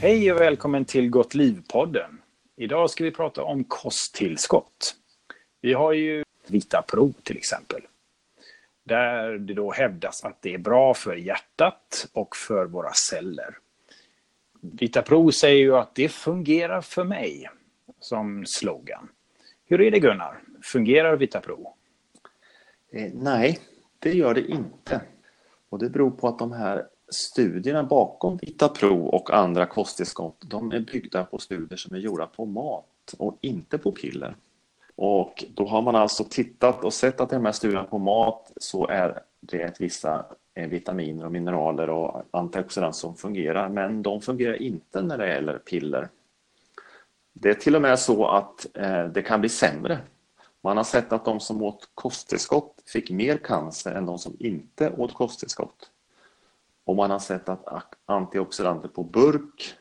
Hej och välkommen till Gott liv-podden. Idag ska vi prata om kosttillskott. Vi har ju Vitapro till exempel. Där det då hävdas att det är bra för hjärtat och för våra celler. Vitapro säger ju att det fungerar för mig som slogan. Hur är det Gunnar? Fungerar Vitapro? Eh, nej, det gör det inte. Och det beror på att de här studierna bakom Vitapro och andra kosttillskott, de är byggda på studier som är gjorda på mat och inte på piller. Och då har man alltså tittat och sett att i de här studierna på mat så är det vissa vitaminer och mineraler och antioxidanter som fungerar, men de fungerar inte när det gäller piller. Det är till och med så att eh, det kan bli sämre. Man har sett att de som åt kosttillskott fick mer cancer än de som inte åt kosttillskott. Och man har sett att antioxidanter på burk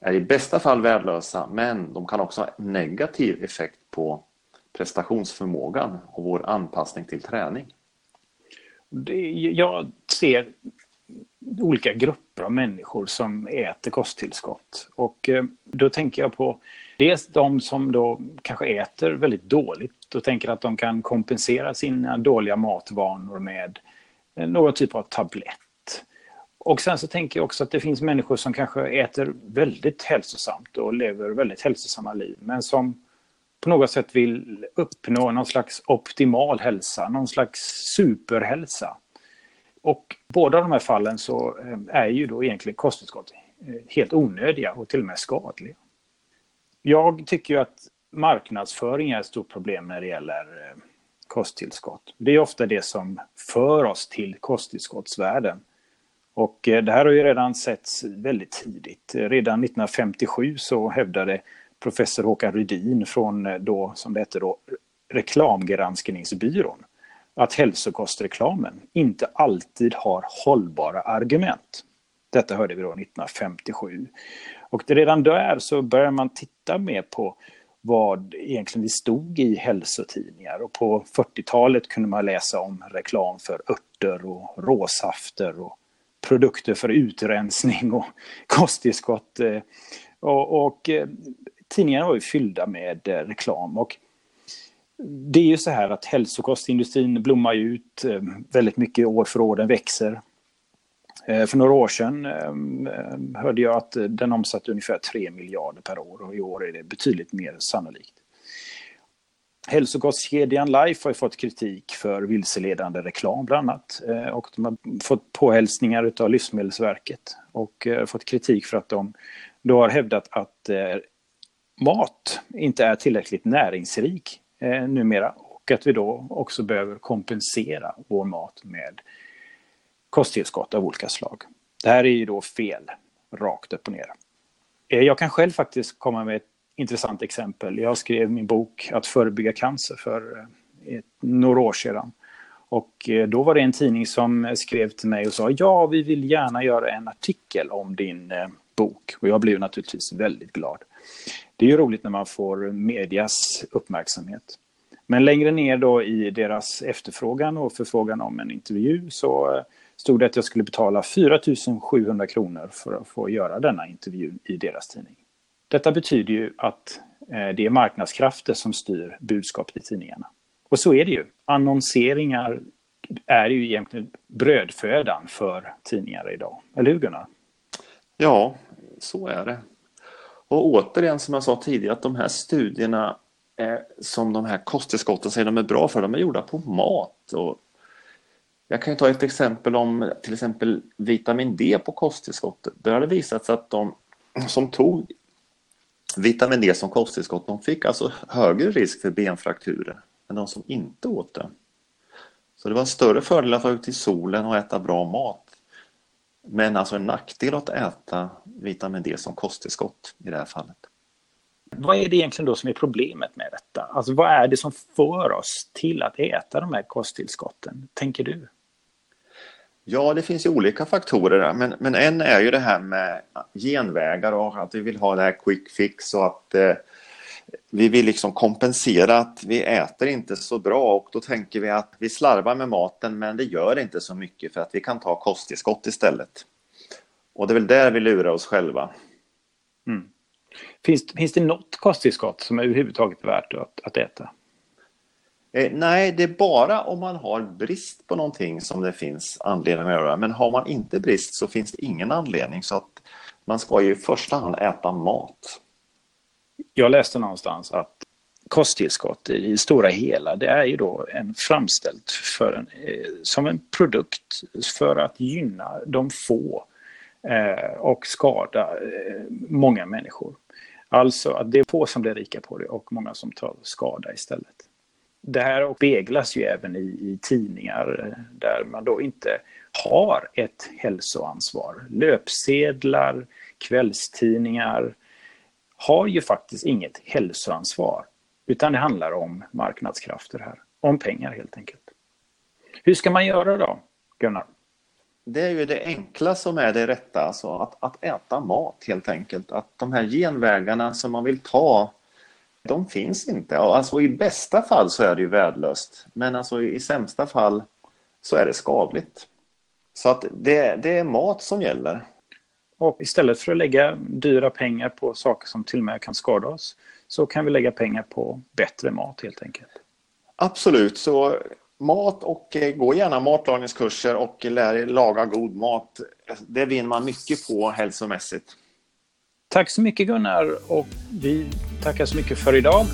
är i bästa fall värdelösa, men de kan också ha negativ effekt på prestationsförmågan och vår anpassning till träning. Det, jag ser olika grupper av människor som äter kosttillskott. Och eh, då tänker jag på dels de som då kanske äter väldigt dåligt och tänker att de kan kompensera sina dåliga matvanor med eh, någon typ av tablett och sen så tänker jag också att det finns människor som kanske äter väldigt hälsosamt och lever väldigt hälsosamma liv, men som på något sätt vill uppnå någon slags optimal hälsa, någon slags superhälsa. Och båda de här fallen så eh, är ju då egentligen kosttillskott eh, helt onödiga och till och med skadliga. Jag tycker ju att marknadsföring är ett stort problem när det gäller eh, kosttillskott. Det är ofta det som för oss till kosttillskottsvärlden. Och eh, det här har ju redan setts väldigt tidigt. Redan 1957 så hävdade professor Håkan Rydin från eh, då, som det hette då, reklamgranskningsbyrån att hälsokostreklamen inte alltid har hållbara argument. Detta hörde vi då 1957. Och redan där så börjar man titta mer på vad egentligen det stod i hälsotidningar. Och på 40-talet kunde man läsa om reklam för örter och råsafter och produkter för utrensning och kosttillskott. Eh, och, och eh, tidningarna var ju fyllda med eh, reklam. Och det är ju så här att hälsokostindustrin blommar ut väldigt mycket år för år, den växer. För några år sedan hörde jag att den omsatte ungefär 3 miljarder per år och i år är det betydligt mer sannolikt. Hälsokostkedjan Life har fått kritik för vilseledande reklam bland annat. Eh, och de har fått påhälsningar av Livsmedelsverket och eh, fått kritik för att de då har hävdat att eh, mat inte är tillräckligt näringsrik numera och att vi då också behöver kompensera vår mat med kosttillskott av olika slag. Det här är ju då fel, rakt upp och ner. Jag kan själv faktiskt komma med ett intressant exempel. Jag skrev min bok Att förebygga cancer för eh, ett, några år sedan. Och eh, då var det en tidning som skrev till mig och sa ja, vi vill gärna göra en artikel om din eh, bok. Och jag blev naturligtvis väldigt glad. Det är ju roligt när man får medias uppmärksamhet. Men längre ner då i deras efterfrågan och förfrågan om en intervju så stod det att jag skulle betala 4 700 kronor för att få göra denna intervju i deras tidning. Detta betyder ju att eh, det är marknadskrafter som styr budskapet i tidningarna. Och så är det ju. Annonseringar är ju egentligen brödfödan för tidningar idag. Eller hur Gunnar? Ja, så är det. Och återigen som jag sa tidigare att de här studierna är, som de här kosttillskotten säger de är bra för, de är gjorda på mat. Och jag kan ta ett exempel om till exempel vitamin D på kosttillskottet. Där har det visat sig att de som tog Vitamin D som kosttillskott, de fick alltså högre risk för benfrakturer än de som inte åt det. Så det var en större fördel att vara ute i solen och äta bra mat. Men alltså en nackdel att äta vitamin D som kosttillskott i det här fallet. Vad är det egentligen då som är problemet med detta? Alltså vad är det som för oss till att äta de här kosttillskotten, tänker du? Ja, det finns ju olika faktorer där, men, men en är ju det här med genvägar och att vi vill ha det här quick fix och att eh, vi vill liksom kompensera att vi äter inte så bra och då tänker vi att vi slarvar med maten men det gör inte så mycket för att vi kan ta kosttillskott istället. Och det är väl där vi lurar oss själva. Mm. Finns, finns det något kosttillskott som är överhuvudtaget värt att, att äta? Eh, nej, det är bara om man har brist på någonting som det finns anledning att göra. Men har man inte brist så finns det ingen anledning. Så att man ska ju i första hand äta mat. Jag läste någonstans att kosttillskott i det stora hela, det är ju då en framställt för en, eh, som en produkt för att gynna de få eh, och skada eh, många människor. Alltså att det är få som blir rika på det och många som tar skada istället. Det här speglas ju även i, i tidningar där man då inte har ett hälsoansvar. Löpsedlar, kvällstidningar har ju faktiskt inget hälsoansvar. Utan det handlar om marknadskrafter här. Om pengar helt enkelt. Hur ska man göra då, Gunnar? Det är ju det enkla som är det rätta, alltså att, att äta mat helt enkelt. Att de här genvägarna som man vill ta, de finns inte. Alltså i bästa fall så är det ju värdelöst, men alltså i sämsta fall så är det skadligt. Så att det, det är mat som gäller. Och istället för att lägga dyra pengar på saker som till och med kan skada oss så kan vi lägga pengar på bättre mat helt enkelt. Absolut, så mat och eh, gå gärna matlagningskurser och lär er laga god mat. Det vinner man mycket på hälsomässigt. Tack så mycket Gunnar och vi tackar så mycket för idag.